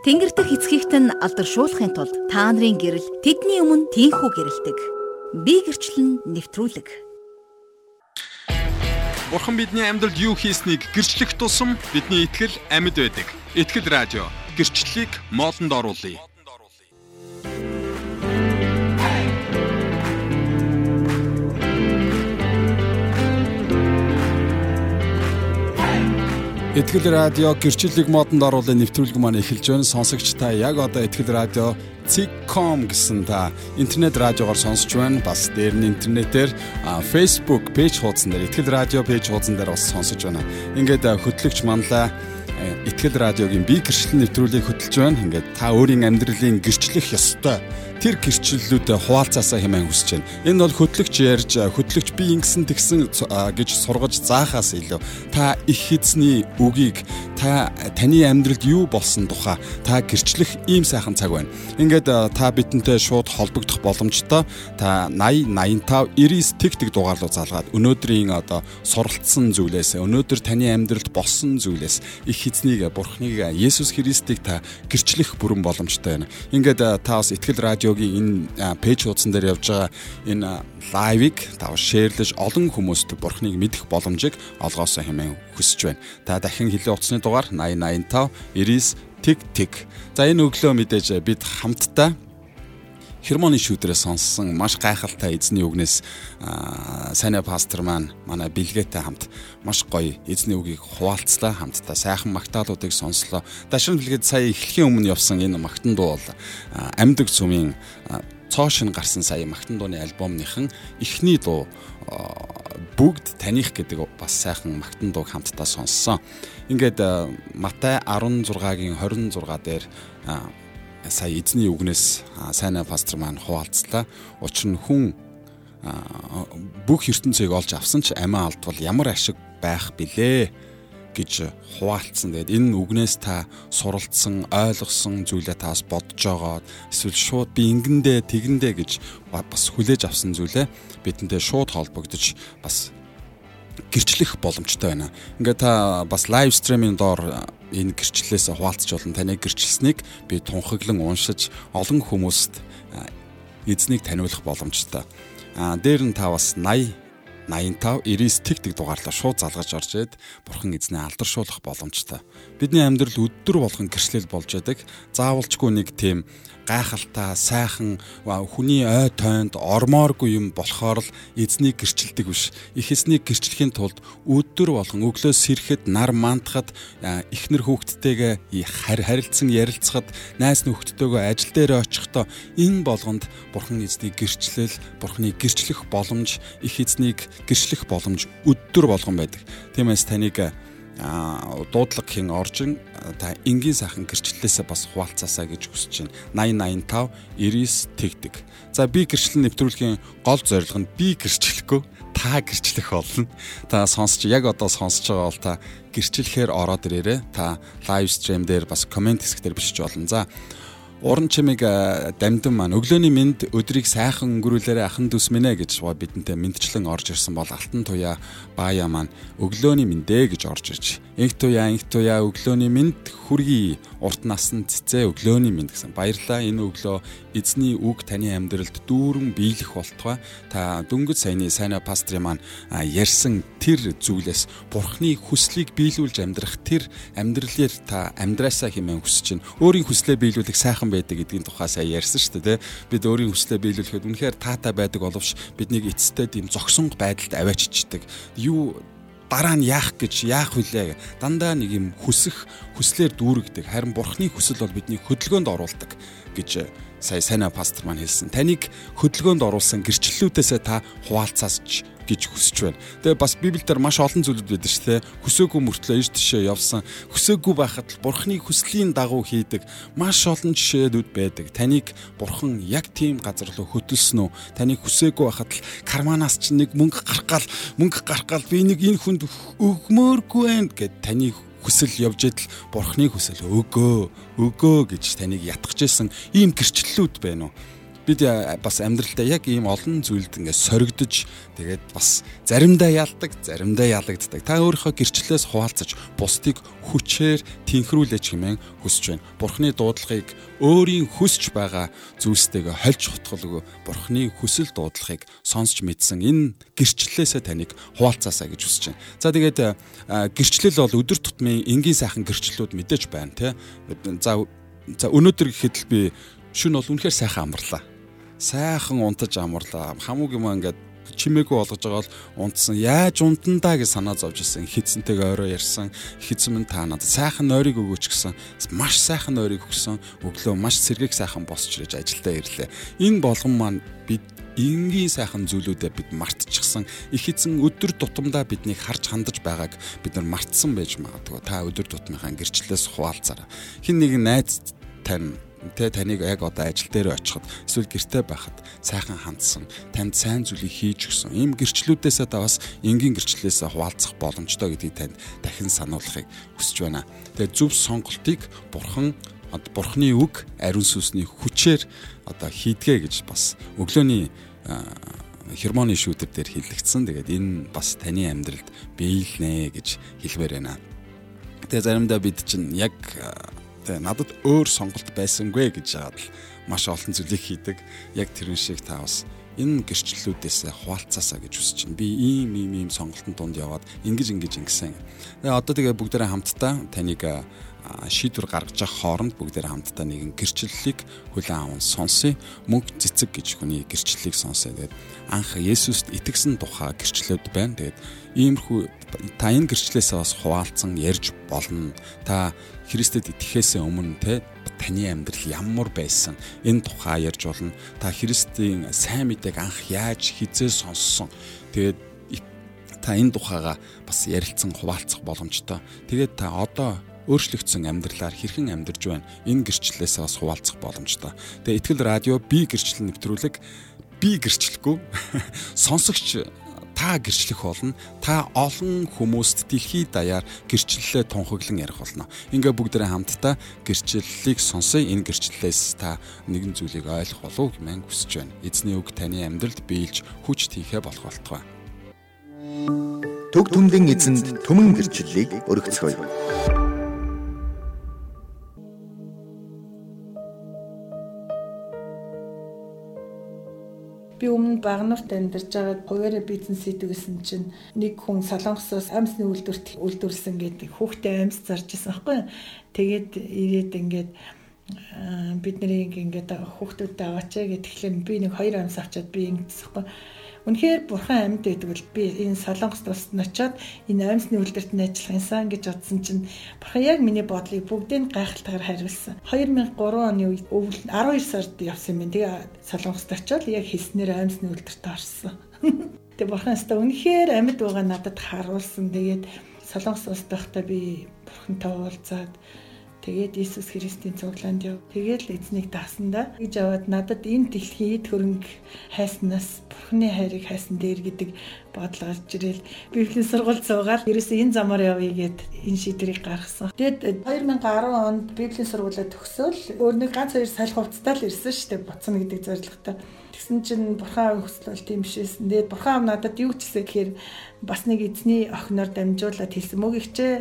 Тэнгэр дэх эцгийгт нь алдаршуулахын тулд та нарын гэрэл тэдний өмнө тийхүү гэрэлдэг. Би гэрчлэн нэвтрүүлэг. Бурхан бидний амьдралд юу хийснийг гэрчлэх тусам бидний итгэл амьд байдаг. Итгэл радио гэрчлэлийг моолнд оруулъя. Итгэл радио гэрчлэлийг модонд оруулах нэвтрүүлэг маань эхэлж байна. Сонсогч та яг одоо Итгэл радио Zcom гэсэн та интернет радиогоор сонсож байна. Бас дээр нь интернетээр Facebook пэйж хуудсан дээр Итгэл радио пэйж хуудсан дээр бас сонсож байна. Ингээд хөтлөгч манлаа Итгэл радиогийн би гэрчлэл нэвтрүүлгийг хөтлж байна. Ингээд та өөрийн амьдралын гэрчлэх ёстой тэр гэрчлэлүүдэд хуваалцаасаа хэмээн хүсэж байна. Энэ бол хөтлөгч ярьж хөтлөгч би ингэсэн тэгсэн гэж сургаж заахаас илүү та их эзний үгийг та таны амьдралд юу болсон тухай та гэрчлэх ийм сайхан цаг байна. Ингээд та бидэнтэй шууд холбогдох боломжтой. Та 80 85 99 тэг тэг дугаарлуу залгаад өнөөдрийн одоо суралцсан зүйлээс өнөөдөр таны амьдралд болсон зүйлээс их эзнийг бурхныг Есүс Христийг та гэрчлэх бүрэн боломжтой байна. Ингээд та бас итгэл радио радиогийн энэ пэйж хуудсан дээр явж байгаа энэ лайвыг тав шеэрлэж олон хүмүүст бурхныг мэдэх боломжийг олгоосоо хэмээн хүсэж байна. Та дахин хэлээ утасны дугаар 8085 99 тэг тэг. За энэ өглөө мэдээж бид хамтдаа хермоны шүүдрээ сонссон маш гайхалтай эзний үгнээс сайна пастор маань манай бэлгээтэй хамт маш гоё эзний үгийг хуваалцлаа хамтдаа сайхан магтаалуудыг сонслоо. Дашин бэлгээд сая эхлэхийн өмнө явсан энэ магтан дуу бол амьдаг цүмийн цоошин гарсан сая магтан дууны альбомныхан эхний дуу бүгд таних гэдэг бас сайхан магтан дууг хамтдаа сонссон. Ингээд Матай 16-гийн 26 дээр сая эзний үгнээс сайна пастор маань хуваалцлаа. Учир нь хүн бүх ертөнцийг олж авсан ч амиа алдвал ямар ашиг байх билээ гэж хуваалцсан. Тэгээд энэ үгнээс та суралцсан, ойлгосон зүйлээ таас бодож байгаа. Эсвэл шууд би ингэндээ тэгэндээ гэж бас хүлээж авсан зүйлээ бидэнтэй шууд холбогдож бас гэрчлэх боломжтой байна. Ингээ та бас лайв стримийн доор энэ гэрчлэлээс хуваалцж болон таны гэрчлсэнийг би тунхаглан уншиж олон хүмүүст эзнийг таниулах боломжтой. А дээр нь та бас 80 85 99 тэг тэг дугаарлаа шууд залгаж орж ирээд бурхан эзнээ алдаршуулах боломжтой. Бидний амьдрал өдөр болгон гэрчлэл болж байдаг. Заавалчгүй нэг тийм гайхалтай, сайхан хүний ой тойнд ормооргүй юм болохоор л эзнийг гэрчилдэг биш. Их эзнийг гэрчлэхийн тулд өдөр болгон өглөө сэрэхэд нар мандахад эхнэр хүүхдтэйгээ харилцан ярилцахад найз нөхдөдтэйгөө ажил дээр очихдоо энэ болгонд бурхан эзнийг гэрчлэл, бурханы гэрчлэх боломж, их эзнийг гэрчлэх боломж өдөр болгон байдаг. Тиймээс таныг дуудлага хийн оржин та энгийн сайхан гэрчлэлээсээ бас хуваалцаасаа гэж хүсэж байна. 8085 99 тэгдэг. За би гэрчлэл нэвтрүүлгийн гол зорилго нь би гэрчлэхгүй та гэрчлэх болно. Та сонсч яг одоо сонсож байгаа бол та гэрчлэхээр ороод ирээрээ та лайв стрим дээр бас комент хэсэг дээр бичиж болно. За уран чимиг дамдсан маань өглөөний мэд өдрийг сайхан өнгөрүүлээрэ ахан дүүс минь ээ гэж бидэнтэй мэдчлэн орж ирсэн бол алтан туяа баая маань өглөөний мэндэ гэж орж ирж инх туяа өглөөний мэд хүргий урт насанд цэцээ өглөөний мэд гэсэн баярлаа энэ өглөө эзний үг таны амьдралд дүүрэн биелэх болтугай та дөнгөж саяны сайна пастрын маань ярьсан тэр зүйлээс бурхны хүслийг биелүүлж амьдрах тэр амьдралээр та амьдраасаа хэмээн хүсэж байна өөрийн хүслээ биелүүлэх сайхан байдаг гэдгийн тухай сая ярьсан шүү дээ. Бид өөрийн хүслээ биелүүлэхэд үнэхээр таатай байдаг боловч биднийг эцэстээ тийм зогсон байдалд авааччихдаг. Юу дараа нь яах гэж яах вүлээ дандаа нэг юм хүсэх хүслээр дүүргдэг харин бурхны хүсэл бол бидний хөдөлгөөнд оруулдаг гэж сая сайна пастор маань хэлсэн. Таныг хөдөлгөөнд оруулсан гэрчлэлүүдээсээ та хуваалцаасч гэж хүсэж байна. Тэгээ бас Библиэлд маш олон зүйлүүд байдаг шүү дээ. Хүсээгүй мөртлөө иш тишээ явсан, хүсээгүй байхад л Бурхны хүслийн дагуу хийдэг маш олон жишээнүүд байдаг. Таныг Бурхан яг тийм газар руу хөтөлсөн үү? Таныг хүсээгүй байхад л карманаас ч нэг мөнгө гарах гал мөнгө гарах гал би нэг энэ хүнд өгмөөргүй байх гэд таныг хүсэл явж идэл бурхны хүсэл өгөө өгөө гэж таныг ятгах гэсэн ийм гэрчлэлүүд байна уу бид бас амьдралдаа яг ийм олон зүйлд ингээд соригдож тэгээд бас заримдаа ялдаг, заримдаа ялагддаг. Та өөрийнхөө гэрчлэлээс хуваалцаж бусдыг хүчээр тэнхрүүлээч хэмээн хүсэж байна. Бурхны дуудлагыг өөрийн хүсэж байгаа зүйлстэйгээ хольж хутгалгүй Бурхны хүсэл дуудлагыг сонсч мэдсэн энэ гэрчлэлээсээ таныг хуваалцаасаа гэж хүсэж байна. За тэгээд гэрчлэл бол өдөр тутмын энгийн сайхан гэрчлэлүүд мэдээж байна тий. За за өнөөдөр гэхэд л би шүн бол үнэхээр сайхан амарлаа. Сайхан унтаж амарлаа. Хамууг юм ингээд чимээгүй болгож байгаа бол унтсан. Яаж унтандаа гэж санаа зовж ирсэн. Хитсэнтэйг орой ярьсан. Хитсэн минь та надад сайхан нойрыг өгөөч гэсэн. Маш сайхан нойрыг өгсөн. Өглөө маш сэргийг сайхан босч ирж ажилдаа ирлээ. Энэ болгон маань бид энгийн сайхан зүйлүүдэд бид мартчихсан их эзэн өдөр тутамдаа биднийг харж хандаж байгааг бид нар мартсан байж магадгүй та өдөр тутмынхаа гэрчлэлээс хуваалцаараа хин нэг найз тань тэ таныг яг одоо ажил дээр очиход эсвэл гэртээ байхад сайхан хандсан танд сайн зүйлийг хийж өгсөн ийм гэрчлүүдээсээ та бас энгийн гэрчлэлээс хуваалцах боломжтой гэдгийг танд дахин сануулахыг хүсэж байна. Тэгээ зөв сонголтыг бурхан бурхны үг ариун сүнсний хүчээр одоо хийдгээ гэж бас өглөөний хермоны шүүдэр дээр хиллэгдсэн. Тэгээд энэ бас таны амьдралд биелнэ гэж хэлмээр байна. Тэгээ заримдаа бид чинь яг Тэ надад өөр сонголт байсангүй гэж жаад л маш олон зүйлийг хийдэг. Яг тэрэн шиг та бас энэ гэрчлэлүүдээс хуваалцаасаа гэж хүсэж чинь би ийм ийм ийм сонголтын дунд яваад ингэж ингэж ингэсэн. Тэгээ одоо тэгээ бүгдээрээ хамтдаа таныг шийдвэр гаргаж явах хооронд бүгдээр хамтдаа нэгэн гэрчлэлийг хүлээн аван сонсъё. Мөнх цэцэг гэж хүний гэрчлэлийг сонсъё. Тэгээд анх Есүст итгэсэн тухай гэрчлэлүүд байна. Тэгээд иймэрхүү та энэ гэрчлэлээс бас хуваалцсан ярьж болно. Та Христэд итгэхээс өмнө те таны амьдрал ямар байсан энэ тухай ярьж болно. Та Христийн сайн мэдээг анх яаж хизээ сонссон. Тэгээд та энэ тухайга бас ярилцсан хуваалцах боломжтой. Тэгээд та одоо өөрчлөгдсөн амьдралаар хэрхэн амьдарч байна энэ гэрчлэлээс бас хуваалцах боломжтой. Тэгээ ихтгэл радио би гэрчлэл нэвтрүүлэг би гэрчлэхгүй сонсогч та гэрчлэх болно. Та олон хүмүүст дэлхий даяар гэрчлэлээ тунхаглан ярих болно. Ингээ бүгдээ хамтдаа гэрчлэлийг сонсъё. Энэ гэрчлэлээс та нэгэн зүйлийг ойлгох болов гэмээр хүсэж байна. Эзний үг таны амьдралд биелж хүч тийхэ болох болтугай. Төг түмдэн эзэнд түмэн гэрчлэлийг өргөцгөөе. Би өмнө Багнуурт амьдарч байгаад хуваарь бизнес хийдэгсэн чинь нэг хүн Солонгосоос амьсны үйлдвэрт үйлдвэрлсэн гэдэг хүүхдээ амьс зарж исэн байхгүй. Тэгээд ирээд ингээд бид нарыг ингээд хүүхдүүдтэй аваач гэхлээр би нэг хоёр амьс авчаад би ингэсэн байхгүй Үнэхээр бурхан амьд байдаг бол би энэ солонгост улсад нь очиод энэ амьсны үйлдвэрт нь ажиллах юмсан гэж бодсон чинь бурхан яг миний бодлыг бүгдийг гайхалтайгаар хариулсан. 2003 оны үед өвөл 12 сард явсан юм. Тэгээ солонгост очиод яг хийснээр амьсны үйлдвэрт орсон. Тэгээ бурхан өстө үнэхээр амьд байгаа надад харуулсан. Тэгээд солонгос улсад байхдаа би бурхантай уулзаад Тэгээд Иесус Христийн цуглаанд яв. Тэгээд л эзнийг даасандаа гэж аваад надад энэ дэлхийд хөрөнгө хайснаас Бурхны хайрыг хайсан дээр гэдэг бодол гарч ирэл. Библийн сургууль суугаад ерөөсөө энэ замаар явъя гэд энэ шийдвэрийг гаргасан. Тэгээд 2010 онд Библийн сургуулаа төгсөөл өөр нэг ганц хоёр салхи хувцтай л ирсэн шүү дээ. Буцна гэдэг зорилготой. Тэгсэн чинь бурхан хүсэл бол тийм бишээсэн. Тэгээд бурхан надад юу ч гэсэн гэхээр бас нэг эзний охиноор дамжуулаад хэлсэн мөгөгчээ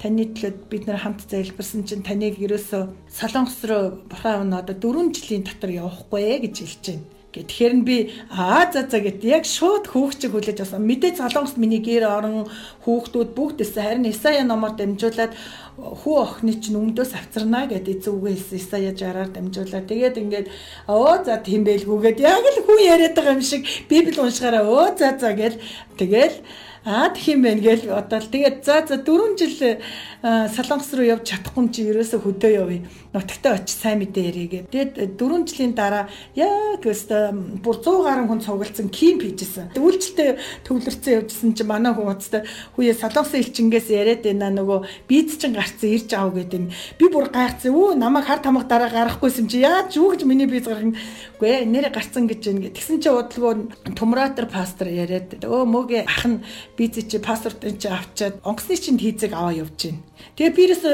таны төлөө бид нар хамт залбирсан чинь таныг ерөөсөө солонгос руу бурхан надад 4 жилийн дотор явахгүй гэж хэлж байна. Тэгэхээр нь би аа за за гэт яг шууд хүүхчиг хүлээж авсан. Мэдээ залонгост миний гэр орон хүүхдүүд бүгд эсэ харин Исая номоор дамжуулаад хүү охины чинь өмдөөс авцарнаа гэдэг зүгээ хэлсэн Исая 60-аар дамжуулаад тэгээд ингээд оо за тийм байлгүйгээд яг л хүн яриад байгаа юм шиг Библи уншихаараа оо за за гэл тэгэл Аа юм байна гээл бодоол. Тэгээд за за 4 жил Солонгос руу явж чадахгүй чи ерөөсө хөдөө явъя. Нутагтаа очиж сайн мэдээ ярийгээ. Тэгээд 4 жилийн дараа яг өстө бүр 100 гаруй хүн цугласан кимп хийжсэн. Үйлчлэлтэй төвлөрсөн явжсэн чи манай хүн уцтай хүүе Солонгосын элчингээс яриад байна нөгөө бийц чин гарцсан ирж аав гэдэг. Би бүр гайхсан. Өө намайг хар тамга дараа гарахгүйсэн чи яаж юу гэж миний биз гарах үгүй ээ нэрэ гарцсан гэж байна. Тэгсэн чи удалгүй томратор пастор яриад өө мөгээ ах нь биз чи пасторт энэ чи авчаад онгоцны чинь хийцэг аваа явж байна. Тэгээ би ерөөсө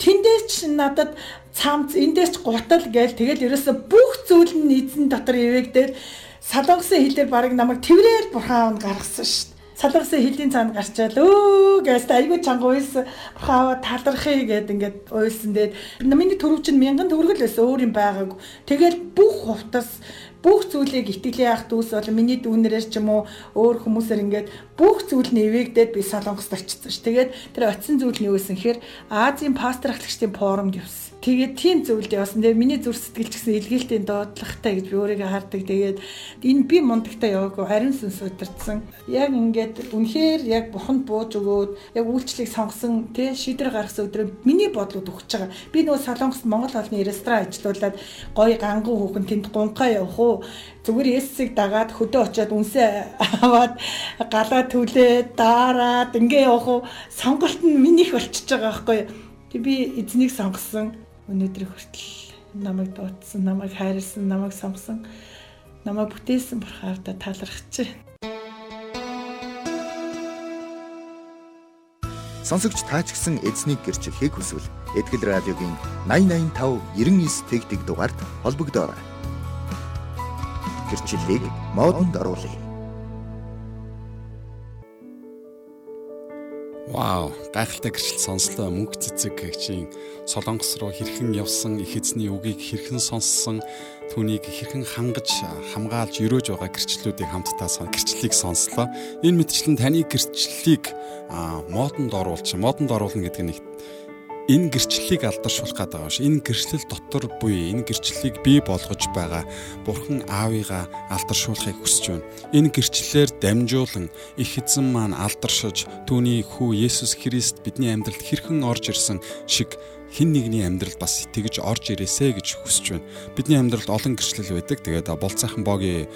тэндээс чи надад цаамц эндээс ч гутал гээл тэгэл ерөөсө бүх зүйл нь эзэн дотор ивэгдээд салонгосын хилээр баг намайг тэрээр бурхан гаргасан шүү дээ. Салгасан хилийн цаанд гарчаал өө гэж айгүй чанга уйлс хаа талархъя гэд ингээд уйлсан. Тэгээд миний төрөв чинь мянган төгрөгөл байсан өөр юм байгаагүй. Тэгэл бүх хувцас бүх зүйлийг итгэлийн ах дүүс бол миний дүүнэрээр ч юм уу өөр хүмүүсээр ингээд бүх зүйл нь эвэгдээд би солонгост очсон ш. Тэгээд тэр очисон зүйл нь юу гэсэн хэр Азийн пастор ахлагчдын форумд явсан. Тэгээд тийм зүйлд явсан. Тэгээд миний зүр сэтгэл ч гэсэн илгээлтийн дуудлагатай гэж би өөрийгөө хардаг. Тэгээд энэ би мундагтай яваагүй ариун сүнс удирдсан. Яг ингээд үнэхээр яг буханд бууж өгөөд яг үйлчлэг сонгосон тий шийдвэр гаргасан өдрөө миний бодлууд өгч байгаа. Би нөгөө Солонгост Монгол холны ресторан ажилуулад гоё ганган хүүхэн тэнд гунхаа явах уу? Зүгээр эссэг дагаад хөдөө очиод үнсээ аваад галаа түлээ дараад ингээ явах уу? Сонголт нь минийх болчихж байгаа байхгүй? Тэг би эзнийг сонгосон өнөөдөр хүртэл намайг дуудсан, намайг хайрлсан, намайг сонгосон, намайг бүтээсэн бурхаавда талархаж байна. Сонсогч таа ч гэсэн эзнийг гэрчлэхийг хүсвэл Этгэл радиогийн 8085 99 тэгтэг дугаард холбогдоорой. Гэрчлэлийг модонд оруулъя. Вау, гайхалтай гэрчлэл сонслоо. Мөнх цэцэг гэгчийн Солонгос руу хэрхэн явсан, их эзний үгийг хэрхэн сонссон, түүнийг хэрхэн хангаж, хамгаалж өрөөж байгаа гэрчлэлүүдийг хамтдаа сон гэрчлэлийг сонслоо. Энэ мэдчлэн таны гэрчлэлийг модонд оруулж, модонд оруулна гэдэг нь энэ гэрчлэлийг алдаршуулах гээд байгаа ш. Энэ гэрчлэл дотор буюу энэ гэрчлэлийг бий болгож байгаа Бурхан Аавыгаа алдаршуулахыг хүсэж байна. Энэ гэрчлэлээр дамжуулан их эзэн маань алдаршиж түүний хүү Есүс Христ бидний амьдралд хэрхэн орж ирсэн шиг хин нэгний амьдрал бас тэгж орж ирээсэ гэж хүсэж байна. Бидний амьдралд олон гэрчлэл байдаг. Тэгээд болцоохон богийн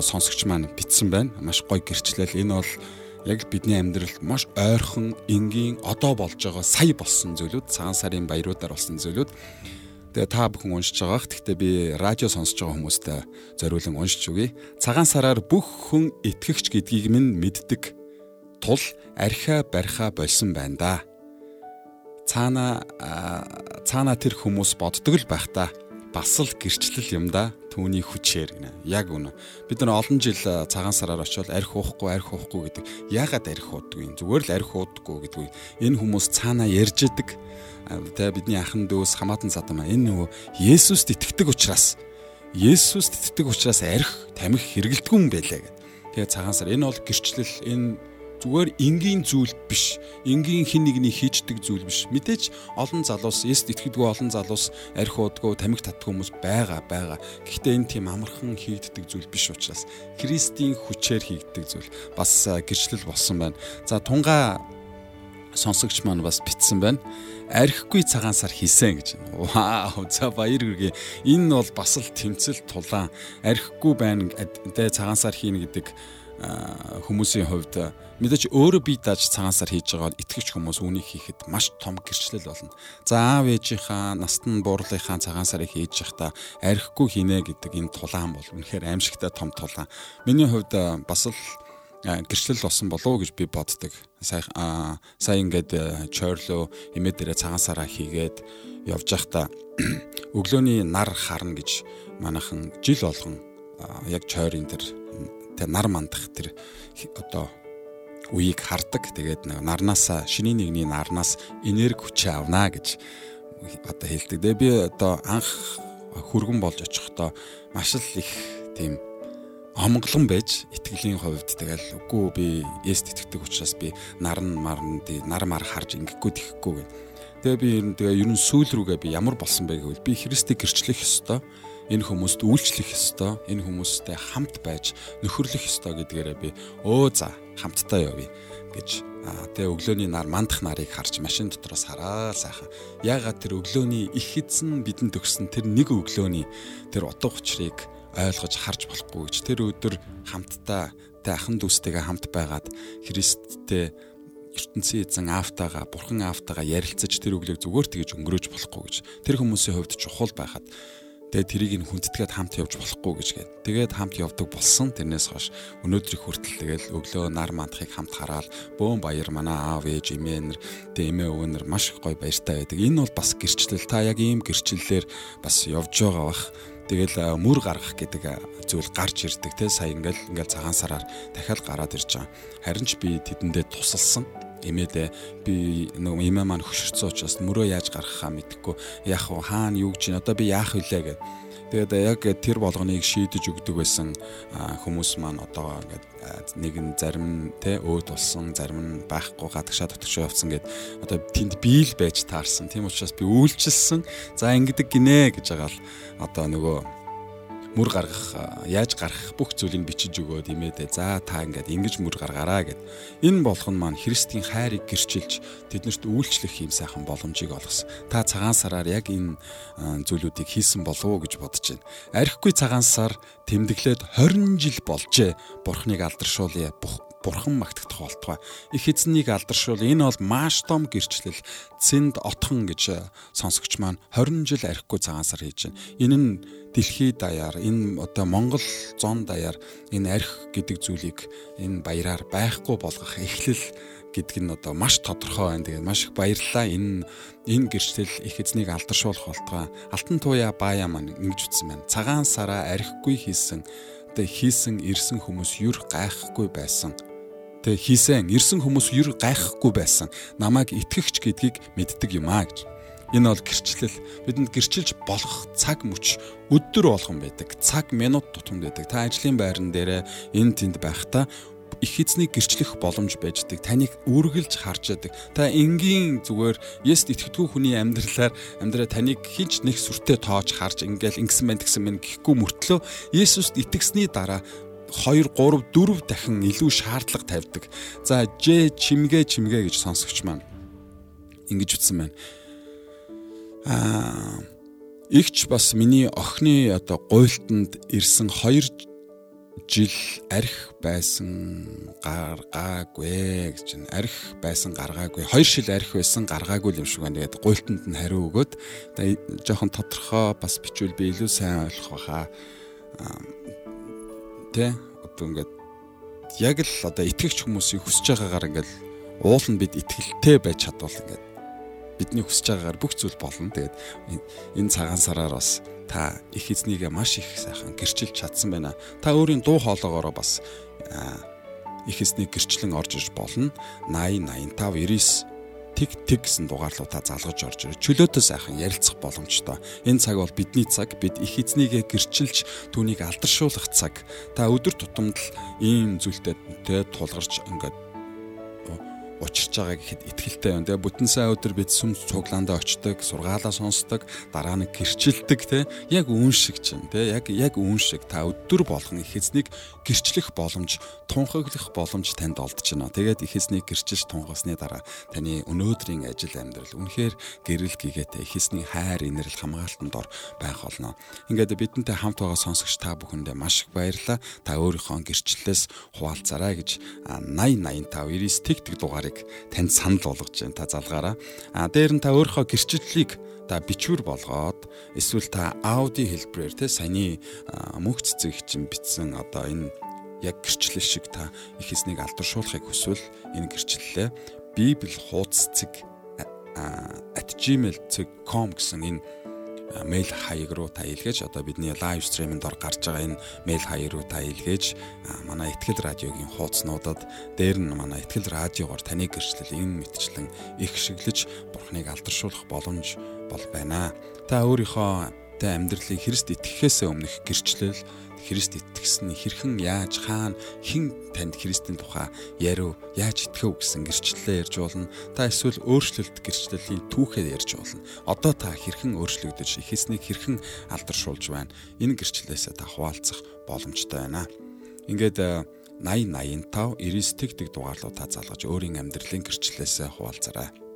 сонсогч маань битсэн байна. Маш гоё гэрчлэл. Энэ бол яг бидний амьдралд маш ойрхон энгийн одоо болж байгаа сая болсон зүйлүүд цагаан сарын баяруудаар болсон зүйлүүд тэгээ та бүхэн уншиж байгаах. Гэхдээ би радио сонсож байгаа хүмүүстээ зориулан уншиж өгье. Цагаан сараар бүх хүн итгэгч гэдгийг минь мэддэг тул архиа барьхаа болсон байна да. Цаана цаана тэр хүмүүс боддог л байх та. Бас л гэрчлэл юм да түүний хүчээр гинэ. Яг үнэ. Бид нар олон жил цагаан сараар очиод арх уухгүй, арх уухгүй гэдэг. Яагаад арх ууддаг юм? Зүгээр л арх уудаггүй гэдэг. Энэ хүмүүс цаанаа ярьж идэг. Тэгээ бидний ахан дүүс хамаатан садам энэ нөгөө Есүст итгэдэг учраас Есүст итгэдэг учраас арх тамхи хэрэгэлдэггүй юм байлаа гэдэг. Тэгээ цагаан сар энэ бол гэрчлэл энэ зүгээр энгийн зүйл биш. Энгийн хин нэгний хийждэг зүйл биш. Мэдээж олон залуус эст итгэдэггүй олон залуус арх уудгүй тамиг татдаг хүмүүс байгаа байгаа. Гэхдээ энэ тийм амархан хийгддэг зүйл биш учраас Христийн хүчээр хийгддэг зүйл бас гэрчлэл болсон байна. За тунгаа сонсогч маань бас битсэн байна. Архигүй цагаан сар хийсэн гэж. Вау, за баяр хүргэе. Энэ бол бас л тэмцэл тулаан. Архигүй байна гэдэг цагаан сар хийнэ гэдэг хүмүүсийн хувьд мэдээч өөрөө бие дааж цагаансаар хийж байгаа итгэвч хүмүүс үүнийг хийхэд маш том гэрчлэл болно. За аав ээжийнхаа настан буурлынхаа цагаансарыг хийж явахдаа архигүй хийнэ гэдэг энэ тулаан бол үнэхээр аимшигтай том тулаан. Миний хувьд бас л гэрчлэл болсон болов гэж би боддог. Сая сая ингээд чойрлоо эмээ дээрээ цагаансараа хийгээд явж байхдаа өглөөний нар харна гэж манайхан жил болгон яг чойрын тэр тэ нар мандах тэр одоо үеийг хардаг. Тэгээд нарнаасаа шиний нэгний нарнаас энерги хүчээ авнаа гэж одоо хэлдэг. Тэгээ би одоо анх хүргэн болж очихдоо маш л их тийм омглон байж итгэлийн хувьд тэгэл үгүй би Есүст итгэдэг учраас би наран марн тий нар мар харж ингэхгүй тэхгүй гэнэ. Тэгээ би тэгээ ер нь сүүл рүүгээ би ямар болсон бэ гэвэл би Христийг гэрчлэх ёстой энэ хүмүүст үйлчлэх ёстой, энэ хүмүүстэй хамт байж нөхөрлөх ёстой гэдгээрээ би өө за хамтдаа явъя гэж тэгээ өглөөний нар мандах нарыг харж машин дотроос хараа сайхан. Яагаад тэр өглөөний их эзэн бидэнд өгсөн тэр нэг өглөөний тэр утга учирыг ойлгож харж болохгүй гэж тэр өдөр хамтдаа тэ ахан дүүстэйгээ хамт байгаад Христтэй ертөнцийн эзэн аавтайгаа бурхан аавтайгаа ярилцаж тэр өглөөг зүгээр тэгж өнгөрөөж болохгүй гэж тэр хүмүүсийн хувьд чухал байхад тэгээд тэрийг нь хүндэтгээд хамт явж болохгүй гэж гээд. Тэгээд хамт явдаг болсон. Тэрнээс хойш өнөөдрийг хүртэл тэгэл өглөө нар мандахыг хамт хараад бөөн баяр манай аав ээж эмээнэр тэг эмээ өвөнөр маш гоё баяртай байдаг. Энэ бол бас гэрчлэл. Та яг ийм гэрчлэлээр бас явж байгаа бах. Тэгэл мөр гаргах гэдэг зүйл гарч ирдэг те. Сая ингээл ингээл цагаан сараар дахиад гараад ирж байгаа. Харин ч би тэдэндээ тусалсан эмээдээ би нөгөө эмээ маань хөшөрцөн учраас мөрөө яаж гаргахаа мэдэхгүй. Яах вэ? Хаана юу гэж одоо би яах вүлээ гэд. Тэгээд яг тэр болгоныг шийдэж өгдөг байсан хүмүүс маань одоо ингээд нэг нь зарим те өөд болсон зарим нь байхгүй гадагшаа дотгошоо явцсан гэд. Одоо тэнд биел байж таарсан. Тийм учраас би үйлчилсэн. За ингэдэг гинэ гэж байгаа л одоо нөгөө мөр гаргах яаж гарах бүх зүйлийг бичиж өгөөд имээдээ за та ингээд ингэж мөр гаргаараа гэд энэ болгон маань Христийн хайрыг гэрчилж тэднэрт үйлчлэх юм сайхан боломжийг олгосон. Та цагаан сараар яг энэ зүйлүүдийг хийсэн болов уу гэж бодож байна. Архигүй цагаан сар тэмдэглээд 20 жил болжээ. Бурхныг алдаршуулъя бурхан магтагдах болтугай. Их эзнийг алдаршуул энэ бол маш том гэрчлэл цэнд отхон гэж э, сонсогч маань 20 жил архигүй цагаан сар хийж байна. Энэ нь дэлхийд даяар энэ одоо Монгол зон даяар энэ арх гэдэг зүйлийг энэ баяраар байхгүй болгох эхлэл гэдг нь одоо маш тодорхой байна. Тэгээд маш их баярлалаа. Энэ энэ гэрчлэл их эзнийг алдаршуулах болтугай. Алтан туяа баая маань ингэж үтсэн байна. Цагаан сараа архигүй хийсэн одоо хийсэн ирсэн хүмүүс юр гайхгүй байсан Тэ хийсэн ирсэн хүмүүс ер гайхахгүй байсан. Намайг итгэгч гэдгийг мэддэг юм аа гэж. Энэ бол гэрчлэл. Бидэнд гэрчилж болох цаг мөч өдөр болгон байдаг. Цаг минут тутамд байдаг. Та ажлын байран дээр энэ тэнд байхдаа их эзнийг гэрчлэх боломж байждаг. Таныг үргэлж харж яадаг. Та энгийн зүгээр Есүст итгэдэггүй хүний амьдралаар амьдраа таныг хинч нэг сүртэй тоож харж ингээл ингэсэн байх гэсэн мэн гэхгүй мөртлөө Есүст итгэсний дараа 2 3 4 дахин илүү шаардлага тавьдаг. За Ж чимгээ чимгээ гэж сонсогч маань ингэж үтсэн байна. Аа игч бас миний охины одоо гуйлтанд ирсэн 2 жил арх байсан гаргаагүй гэж байна. Арх байсан гаргаагүй. 2 жил арх байсан гаргаагүй юм шиг байна. Тэгээд гуйлтанд нь хариу өгөөд жоохон тодорхой бас бичвэл би илүү сайн ойлгох байхаа Тэ одоо ингээд яг л одоо итгэгч хүмүүсийг хүсэж байгаагаар ингээд уул нь бид итгэлтэй байж чадвал ингээд бидний хүсэж байгаагаар бүх зүйл болно. Тэгээд энэ цагаан сараар бас та их эзнийгээ маш их сайхан гэрчилж чадсан байна. Та өөрийн дуу хоолоогоороо бас их эзнийг гэрчлэн орж иж болно. 80 85 99 тэг тэг гэсэн дугаарлуудаа залгаж орж ирээ. Чөлөөтэй сайхан ярилцах боломжтой. Энэ цаг бол бидний цаг. Бид их эзнийгээ гэрчилж түүнийг алдаршуулах цаг. Та өдөр тутамд ийм зүйлтэй тулгарч ингээд учирч байгаа гэхэд итгэлтэй байна. Тэгээ бүтэн сайн өдөр бид сүм цуглаандаа очдог, сургаалаа сонсдог, дараа нь гэрчилдэг те. Яг үн шиг чинь те. Яг яг үн шиг та өдөр болгон их эзнийг гэрчлэх боломж, тунхаглах боломж танд олдож байна. Тэгээд их эзнийг гэрчилж тунхасны дараа таны өнөөдрийн ажил амьдрал үнэхээр гэрэл гэгээтэй их эзний хайр инэрл хамгаалтанд ор байх болно. Ингээд бидэнтэй хамт байгаа сонсогч та бүхэндээ маш их баярлалаа. Та өөрийнхөө гэрчлэлээс хуваалцаарай гэж 80 85 99 тэг тэг дугаар талбарыг танд санал болгож байна. Та залгаараа. А дээр нь та өөрийнхөө гэрчлэлийг та бичвэр болгоод эсвэл та ауди хэлбэрээр те саяны мөнх цэцэг чинь бичсэн одоо энэ яг гэрчлэл шиг та их эснийг алдаршуулахыг хүсвэл энэ гэрчлэлээ библ хуудас цэг @gmail.com гэсэн энэ мэйл хаяг руу та илгээж одоо бидний лайв стриминд ор гарч байгаа энэ мэйл хаяг руу та илгээж манай ихтгэл радиогийн хуудаснуудад дээр нь манай ихтгэл радиогоор таны гэрчлэл энэ мэтчлэн их шиглэж бурхныг алдаршуулах боломж бол байна. Та өөрийнхөө тэ амьдралыг Христ итгэхээс өмнөх гэрчлэл Христ итгэсэн хэрхэн яаж хаана хэн танд Христийн тухай яриу яаж итгэв гэсэн гэрчлэлээ ярьж болно. Та эсвэл өөрчлөлт гэрчлэлийн түүхээ ярьж болно. Одоо та хэрхэн өөрчлөгдөж ихээснийг хэрхэн алдаршуулж байна. Энэ гэрчлэлээсээ та хуваалцах боломжтой байна. Ингээд 80 85 99 тэг тэг дугаарлуу та залгаж өөрийн амьдралын гэрчлэлээсээ хуваалцарай.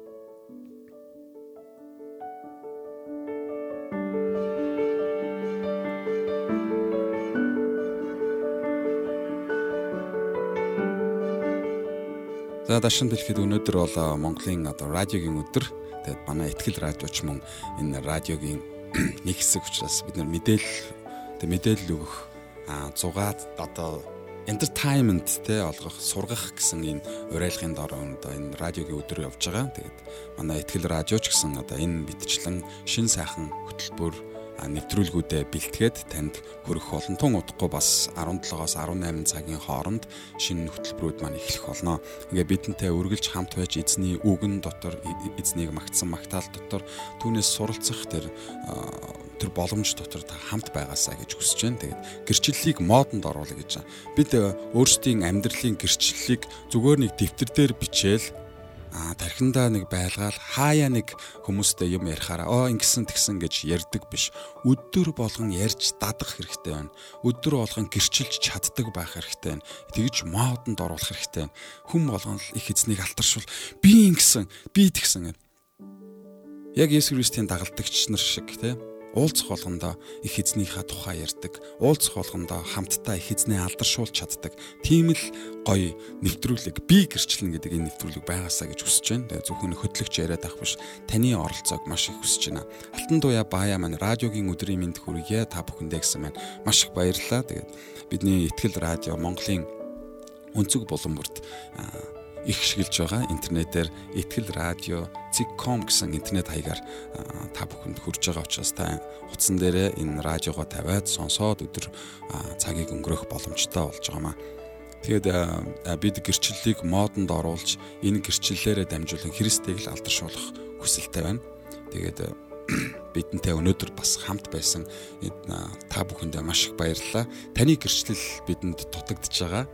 За дашин дэлгэхэд өнөөдөр бол Монголын одоо радиогийн өдөр. Тэгээд манай ихтгэл радиоч мөн энэ радиогийн нэг хэсэг учраас бид нар мэдээлэл мэдээлэл өгөх зугаад одоо entertainment те олгох сургах гэсэн энэ уриалгын дор одоо энэ радиогийн өдөр явж байгаа. Тэгээд манай ихтгэл радиоч гэсэн одоо энэ мэдчлэн шин сайхан хөтөлбөр нэвтрүүлгүүдэд бэлтгээд танд хүрэх болон тун удахгүй бас 17-оос 18 цагийн хооронд шинэ хөтөлбөрүүд маань эхлэх болно. Ингээ бидэнтэй үргэлж хамт байж эзний үгэн дотор эзнийг магтсан магтаал дотор түүнээс суралцах тэр тэр боломж дотор та хамт байгаасаа гэж хүсэж байна. Тэгээд гэрчлэлийг модонд оруулах гэж байна. Бид өөрсдийн амьдралын гэрчлэлийг зүгээр нэг дэвтэр дээр бичээл а тархиндаа нэг байлгаал хаяа нэг хүмүүстэй юм ярихаараа оо ингэсэн тэгсэн гэж ярьдаг биш. Өдөр болгон ярьж дадах хэрэгтэй байна. Өдөр болгон гэрчилж чаддаг байх хэрэгтэй байна. Тэгж модонд оруулах хэрэгтэй байна. Хүн болгон их эзнийг алтаршуул би ингэсэн би тэгсэн. Яг Есүс Христийн дагалдагч нар шиг тийм уулзах болгондоо их эзнийхээ тухай ярьдаг. Уулзах болгондоо хамтдаа их эзнээ алдаршуулж чаддаг. Тийм л гоё нэвтрүүлэг би гэрчлэн гэдэг энэ нэвтрүүлэг байгаасаа гэж хүсэж байна. Тэгээ зөвхөн хөтлөгч яриад ах биш. Таны оролцоог маш их хүсэж байна. Алтан туяа баая маань радиогийн өдрийн мэд хүргье та бүхэндээ гэсэн маань маш их баярлалаа. Тэгээд бидний ихтгэл радио Монголын өнцөг булан бүрт их шигэлж байгаа. Интернетээр ихтгэл радио zig.com гэсэн интернет хаягаар та бүхэнд хүрж байгаа учраас та утсан дээрээ энэ радиогоо тавиад сонсоод өдөр цагийг өнгөрөх боломжтой болж байгаамаа. Тэгээд бид гэрчлэлийг модонд оруулж энэ гэрчлэлээрээ дамжуулан Христийг л алдаршуулах хүсэлтэй байна. Тэгээд бидэнтэй өнөөдөр бас хамт байсан та бүхэндээ маш их баярлалаа. Таны гэрчлэл бидэнд дутагдж байгаа.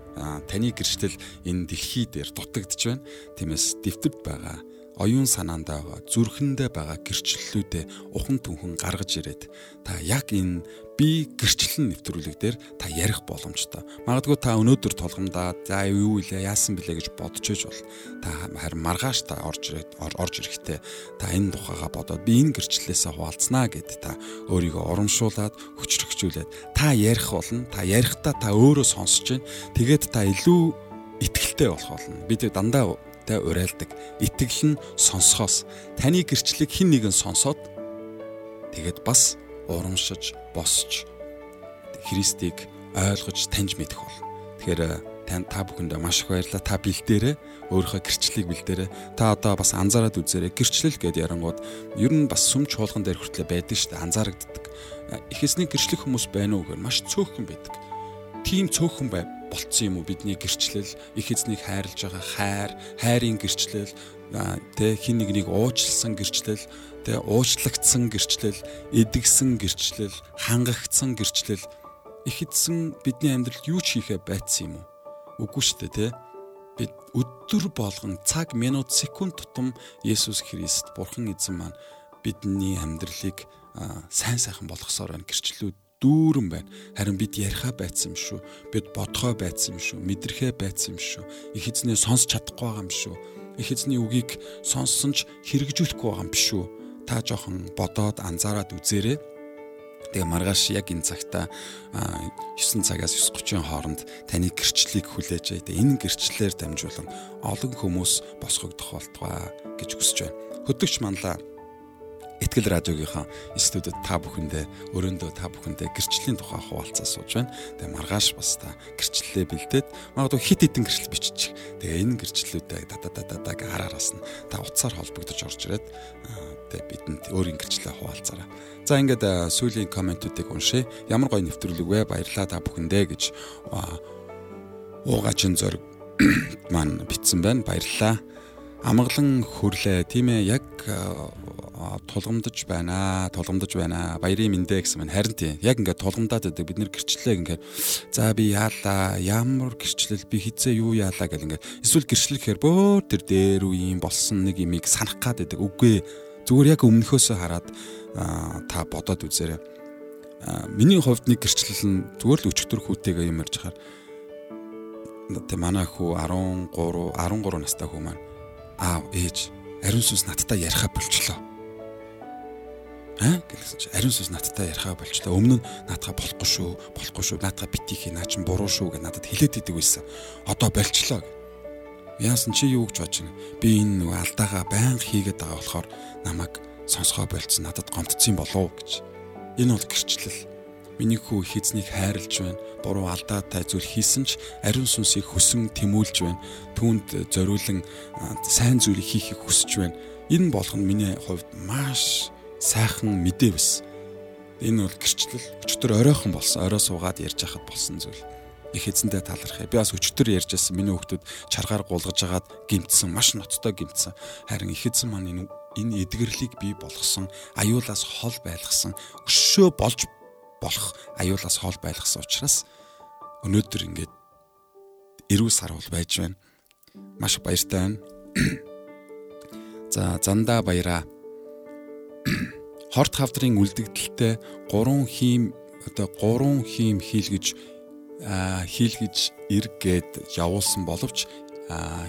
Таны гэрчлэл энэ дэлхий дээр дутагдж байна. Тиймээс дэвтэрд байгаа оюун санаандаа байгаа зүрхэндээ байгаа гэрчлэлүүдээ ухан түнхэн гаргаж ирээд та яг энэ би гэрчлэн нэвтрүүлэг дээр та ярих боломжтой. Магадгүй та өнөөдөр толгомдаа за юу илээ яасан бэлээ гэж бодож иж бол та харин маргааш та орж ирээд орж ирэхдээ та энэ тухайга бодоод би энэ гэрчлэлээсээ хуваалцнаа гэд та өөрийгөө урамшуулад хүчрхжүүлээд та ярих болно. Та ярихдаа та өөрөө сонсож байна. Тэгээд та илүү итгэлтэй болох болно. Бид дандаа та уриалдаг. Итгэл нь сонсохоос таны гэрчлэг хин нэгэн сонсоод тэгээд бас урамшиж босч Христийг ойлгож таньж мэдэх бол. Тэгэхээр тань та бүхэндээ маш их баярлалаа. Та бэлдээрээ өөрийнхөө гэрчлэлийг бэлдээрээ. Та одоо бас анзаараад үзээрэй. Гэрчлэл гэдээ ярангууд ер нь бас сүм чуулган дээр хүртлээ байдаг шүү дээ. Анзаарагддаг. Ихэсний гэрчлэх хүмүүс байна уу гэхээр маш цөөхөн байдаг. Тийм цөөхөн бай болцсон юм уу? Бидний гэрчлэл их эзнийг хайрлж байгаа хайр, хайрын гэрчлэл тэ хин нэг нэг уучлсан гэрчлэл тэ уучлагдсан гэрчлэл эдгсэн гэрчлэл хангагдсан гэрчлэл их эзэн бидний амьдралд юу ч хийхэ байцсан юм уу? Үгүй шүү дээ тэ. Бид өдөр болгон цаг минут секунд тутам Есүс Христ бурхан эзэн маань бидний амьдралыг сайн сайхан болгосоор байна. Гэрчлэлүүд дүүрэн байна. Харин бид ярихаа байцсан юм шүү. Бид бодгоо байцсан юм шүү. Мэдрэхээ байцсан юм шүү. Их эзнээ сонсч чадахгүй байгаа юм шүү их эзний үгийг сонссон ч хэрэгжүүлэхгүй байгаа юм биш үү? Та жоохон бодоод анзаараад үзээрэй. Тэгээ маргааш яг энэ цагта 9 цагаас 9:30-ын хооронд таны гэрчлэлийг хүлээж байгаа. Энэ гэрчлэлээр дамжуулан олон хүмүүс босгогдох болтугай гэж хүсэж байна. Хөтөгч манлаа Итгэл радиогийнхаа студид та бүхэндээ өрөөндөө та бүхэндээ гэрчлийн тухай хуваалцаа сууж байна. Тэгээ маргааш бас та гэрчлэлээ бэлдээд магадгүй хит хитэн гэрчлэл биччих. Тэгээ энэ гэрчлэлүүдээ да да да да гэ хараараас нь та утсаар холбогдож орж ирээд тэгээ бидэнд өөрийн гэрчлэлээ хуваалцаарай. За ингээд сүүлийн комментүүдийг уншъя. Ямар гоё нэвтрүүлэг вэ? Баярлалаа та бүхэндээ гэж уугаачин зориг маань битсэн байна. Баярлалаа амгалан хөрлөө тийм ээ яг тулгамдж байна тулгамдж байна. Баярын мэндэ гэсэн мань харин тийм. Яг ингээд тулгамдаад байдаг. Бид нэр гэрчлээ ингээд за би яалаа. Ямар гэрчлэл? Би хизээ юу яалаа? гэл ингээд эсвэл гэрчлэл гэхээр бөөр тэр дээр үе юм болсон нэг юмыг санах гад байдаг. Үгүй. Зүгээр яг өмнөхөөсөө хараад та бодоод үзээрэй. Миний хувьд нэг гэрчлэл нь зүгээр л өчтөр хүүтэйгээ юм ярьж хахаар. Тэ манай хүү 13 13 настай хүү маань аав ээж ариун сүнс надтай ярихаа болчлоо аа гэсэн чи ариун сүнс надтай ярихаа болчлаа. Өмнө нь наадхаа болохгүй шүү, болохгүй шүү. Наадхаа битгий наа чин буруу шүү гэж надад хэлээд идэг байсан. Одоо болчлоо. Яасан чи юу гэж бодож байна? Би энэ нөгөө алдаагаа байнга хийгээд байгаа болохоор намайг сонсгоо болцсон надад гомдсон болов гэж. Энэ бол гэрчлэл. Миний хүү их эзнийг хайрлж байна. Буруу алдаатай зүйл хийсэн ч ариун сүнсийг хүсэн тэмүүлж байна. Түүнд зориулан сайн зүйлийг хийхийг хүсэж байна. Энэ болгоно миний хувьд маш сайхан мэдээ бас. Энэ бол гэрчлэл өчтөр оройхон болсон. Орой суугаад ярьж хахад болсон зүйл их эзэндээ талархъя. Би бас өчтөр ярьж байсан миний хүүхдүүд чаргаар гулгаж агаад гимтсэн, маш ноцтой гимтсэн. Харин их эзэн маань энэ энэ эдгэрлийг бий болгосон, аюулаас хол байлгасан, өшөө болж болох аюулаас хол байлгасан учраас өнөөдөр ингээд эрүү сарвал байж байна. Маш баяртай байна. За зандаа баяраа. Хорт хавдрын үлдэгдэлтэй 3 хим одоо 3 хим хийлгэж хийлгэж эргээд явуулсан боловч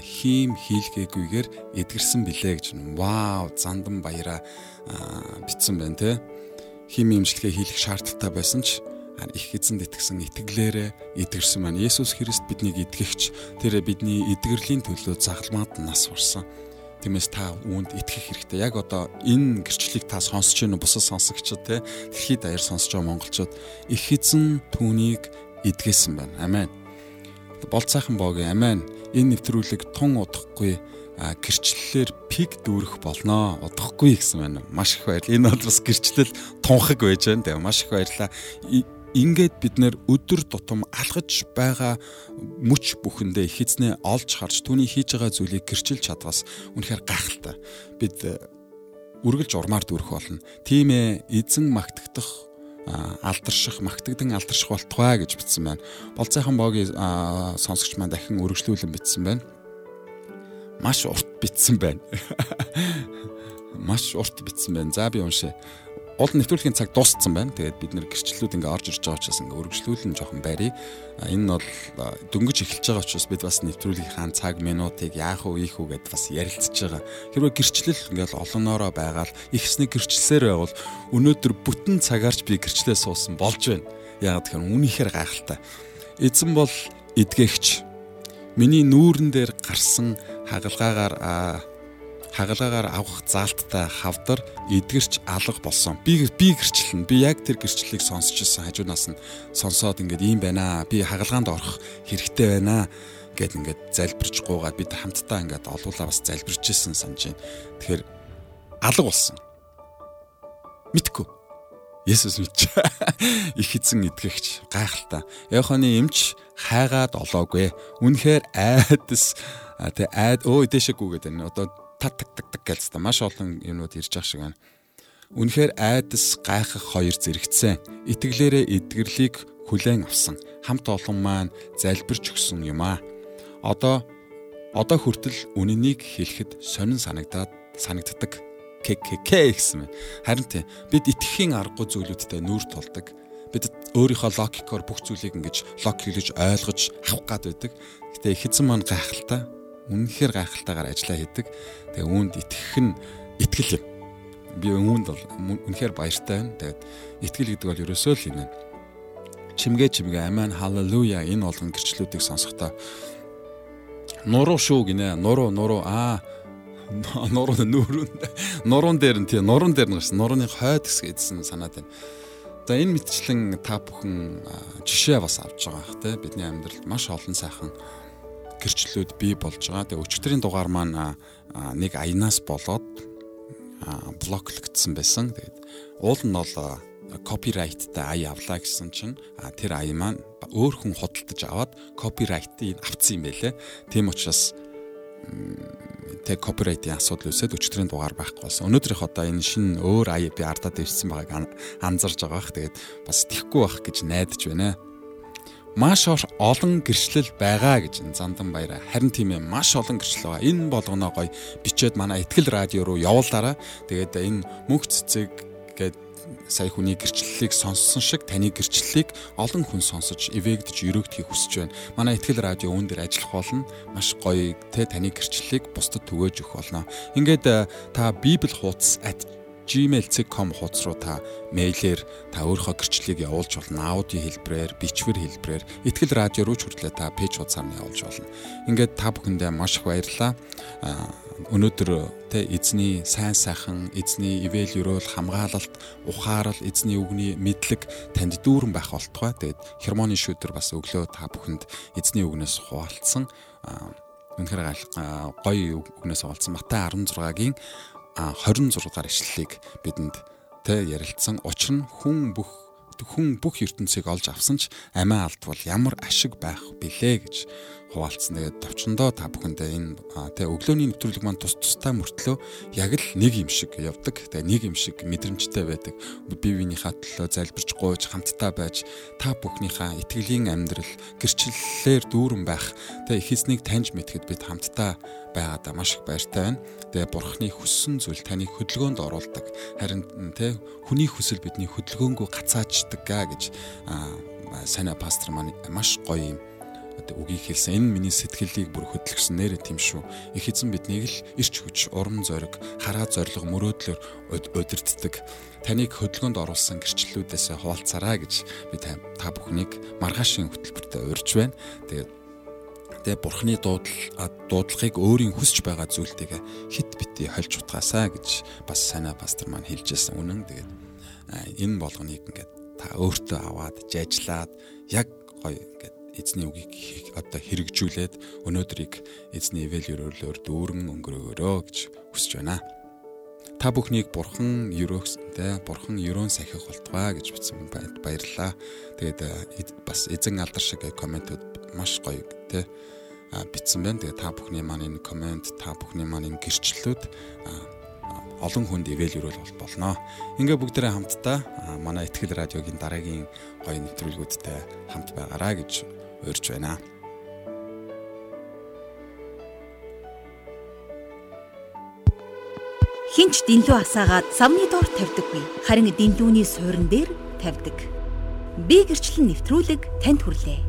хийм хийлгээгүйгээр эдгэрсэн билээ гэж вау зандан баяра битсэн байна те хим имжлэгээ хийх шаардлагатай байсан ч их эзэнд итгэсэн итгэлээрээ эдгэрсэн байна. Есүс Христ биднийг эдгэгч тэр бидний эдгэрлийн төлөө загалмаад нас урсан. Тиймээс та үүнд итгэх хэрэгтэй. Яг одоо энэ гэрчлэлийг та сонсож байна уу? Бусад сонсогчдод те дэлхийд даяар сонсож байгаа монголчууд их эзэн түүнийг эдгээсэн байна. Амен. Болцаахан боогийн амен. Энэ нэвтрүүлэг тун удахгүй гэрчлэлээр пик дүүрэх болноо. Удахгүй гэсэн байна. Маш их баярлалаа. Энэ бол бас гэрчлэл тунхаг байж байна. Тэгээ маш их баярлалаа. Ингээд бид нэр өдөр тутам алгаж байгаа мөч бүхэндээ их эзнээ олж харж түүний хийж байгаа зүйлийг гэрчилж чадвас үнэхээр гайхалтай. Бид үргэлж урмаар дүүрэх болно. Тийм ээ, эзэн магтагдах алдарших, магтагдан алдарших болтугай гэж бичсэн байна. Болцоохон боогийн сонсогч маань дахин өргөжлүүлэн бичсэн байна. Маш урт бичсэн байна. Маш урт бичсэн байна. За би уншия гол нэвтрүүлгийн цаг дууссан байна. Тэгээд бид нэр гэрчлэлүүд ингээ орж ирж байгаа учраас ингээ өргөжлүүлэн жоохон барий. Энэ бол дөнгөж эхэлж байгаа учраас бид бас нэвтрүүлгийнхаа цаг минутыг яах уу ийх үү гэд бас ярилцж байгаа. Хэрвээ гэрчлэл ингээл олоноороо байгаал ихсний гэрчлэлээр байвал өнөөдөр бүтэн цагаарч би гэрчлээ суусан болж байна. Яг тэгэхээр үнийхээр гайхалтай. Эзэн бол эдгэгч. Миний нүүрэн дээр гарсан хагалгаагаар хагалгаагаар авах заалттай хавдар эдгэрч алга болсон. Би би гэрчлэн би яг тэр гэрчлэлийг сонсч ирсэн хажуунаас нь сонсоод ингээд ийм байна аа. Би хагалгаанд орох хэрэгтэй байна аа гэд ингээд залбирч гуугаад бид хамтдаа ингээд олуулаа бас залбирч ирсэн санаж байна. Тэгэхээр алга болсон. Мэдгүй. Есүс мэдч. Их эзэн эдгэгч гайхалтай. Яоханы эмч хайгаад олоогүй. Үнэхээр айдас тэ айд өө дэшэггүй гэдэг нь одоо так так так так гэж та маш олон юмнууд ирж байгаа шиг байна. Үнэхээр айдас гайхах хоёр зэрэгцсэн. Итгэлээрээ эдгэрлийг хүлээн авсан. Хамт олон маань залбирч өгсөн юм аа. Одоо одоо хүртэл үнэнийг хэлэхэд сонин санагдаад санагддаг. ККК гэсэн мэн. Харин тийм бид итгэхийн аргагүй зүйлүүдтэй нүүр тулдаг. Бид өөрийнхөө логикоор бүх зүйлийг ингэж лог хийлгэж ойлгож авах гад байдаг. Гэтэ их эзэн маань гайхалтай үнэхээр гайхалтайгаар ажиллаа хийдэг. Тэгээ үүнд итгэх нь итгэл юм. Би үүнд бол үнэхээр баяртай байна. Тэгээд итгэл гэдэг бол ерөөсөө л юм. Чимгээ чимгээ амен халелуя энэ олон гэрчлүүдийг сонсохдоо нуруу шүү гинэ. Нуруу нуруу аа нуруу нүүрүүн нуруун дээр нь тий нуруун дээр нь гарсан. Нурууны хойд хэсэг эдсэн санаад байна. За энэ мэтчлэн та бүхэн жишээ бас авч байгаа бах те бидний амьдралд маш олон сайхан гэрчлэлүүд бий болж байгаа. Тэгээ өчтөрийн дугаар маань нэг аянаас болоод блоклогдсон байсан. Тэгээд уул нь бол копирайттай ая авлаа гэсэн чинь тэр ая маань өөр хүн худалдаж аваад копирайтыг авцсан юм байлээ. Тийм учраас тэг копирайтын асуудал үсээд өчтөрийн дугаар байхгүй болсон. Өнөөдрийнх одоо энэ шинэ өөр ая би ардаад ирсэн байгааг анзарж байгаа. Тэгээд бас тэхгүй бах гэж найдаж байна маш олон гэрчлэл байгаа гэж зандан баяра. Харин тийм ээ маш олон гэрчлэл байгаа. Энэ болгоноо гоё бичээд манай ихтгэл радио руу явуулаарай. Тэгээд энэ мөнх цэцэг гээд сая хүний гэрчлэлийг сонссон шиг таны гэрчлэлийг олон хүн сонсож эвэгдэж өрөөгдөхийг хүсэж байна. Манай ихтгэл радио үүн дээр ажиллах болно. Маш гоё те таны гэрчлэлийг бусдад түгээж өгөх болно. Ингээд та Библи хуудас@ gmail.com хуудас руу та мэйлээр та өөрийнхөө гэрчлэлийг явуулж болно. Аудио хэлбэрээр, бичвэр хэлбэрээр ихтгэл радио руу ч хүртлээ та пэйж хуудасаар нь явуулж болно. Ингээд та бүхэндээ маш их баярлалаа. Өнөөдөр тэ эзний сайн сайхан, эзний ивэл өрөөл хамгаалалт, ухаарал, эзний үгний мэдлэг танд дүүрэн байх болтугай. Тэгээд хермоны шүдэр бас өглөө та бүхэнд эзний үгнээс хуваалцсан үнэхээр гоё үгнээс олцсон Матай 16-гийн 26 дугаар ишлэлийг бидэнд тэ ярилцсан. Учир нь хүн бүх хүн бүх ертөнцийг олж авсан ч амиа алдвал ямар ашиг байх билээ гэж хуваалцсан. Тэгээд товчондоо та бүхэндээ энэ тэ өглөөний нэвтрүүлэг маань тус тустай мөртлөө яг л нэг юм шиг явдаг. Тэгээд нэг юм шиг мэдрэмжтэй байдаг. Бие биенийхээ төлөө залбирч гуйж хамтдаа байж та бүхнийхээ итгэлийн амьдрал гэрчлэлээр дүүрэн байх. Тэгээд их эзнийг таньж мэдхэд бид хамтдаа байгаадаа маш их баяртай байна. Тэгээ бурхны хүссэн зүйл таныг хөдөлгөөнд оруулдаг. Харин тэ хүний хүсэл бидний хөдөлгөөнгөө гацаачдаг гэж санаа пастор маань маш гоё юм үгийг хэлсэн. Энэ миний сэтгэлийг бүр хөдөлгсөн нэрэ тийм шүү. Их эзэн биднийг л ирч хүч, урам зориг, хараа зориг, мөрөөдлөөр удирддаг. Таныг хөдөлгөөнд оруулсан гэрчлэлүүдээс хуваалцаарай гэж би та бүхнийг маргаашийн хөтөлбөртөө урьж байна. Тэгээд тэгээ бурхны дуудлага дуудлагыг өөрийн хүсэж байгаа зүйлтэйгээ хит бити хольж утгаасаа гэж бас санаа пастор маань хэлжсэн үнэн тэгээд энэ болгоныг ингээд та өөртөө аваад жажлаад яг гоё ингээд эзний үгийг одоо хэрэгжүүлээд өнөөдрийг эзний ивэл өрөөлөөр дүүрэн өнгөрөөрөө гэж хүсэж байна. Та бүхнийг бурхан өрөөхсөнтэй бурхан өрөөн сахих болтугай гэж бичсэн баярлалаа. Тэгээд бас эзэн алдар шиг комментууд маш гоё те бичсэн байна. Тэгээд та бүхний маань энэ коммент, та бүхний маань энэ гэрчлэлүүд олон хүнд ивэл өрөөл болно. Ингээ бүгдээрээ хамтдаа манай ихтгэл радиогийн дараагийн гоё нэвтрүүлгүүдтэй хамт байгаарай гэж урьж байна. Хинч дэнлүү асаагаад савны доор тавьдаггүй. Харин дэнлүүний суурин дээр тавьдаг. Би гэрчлэн нэвтрүүлэг танд хүрлээ.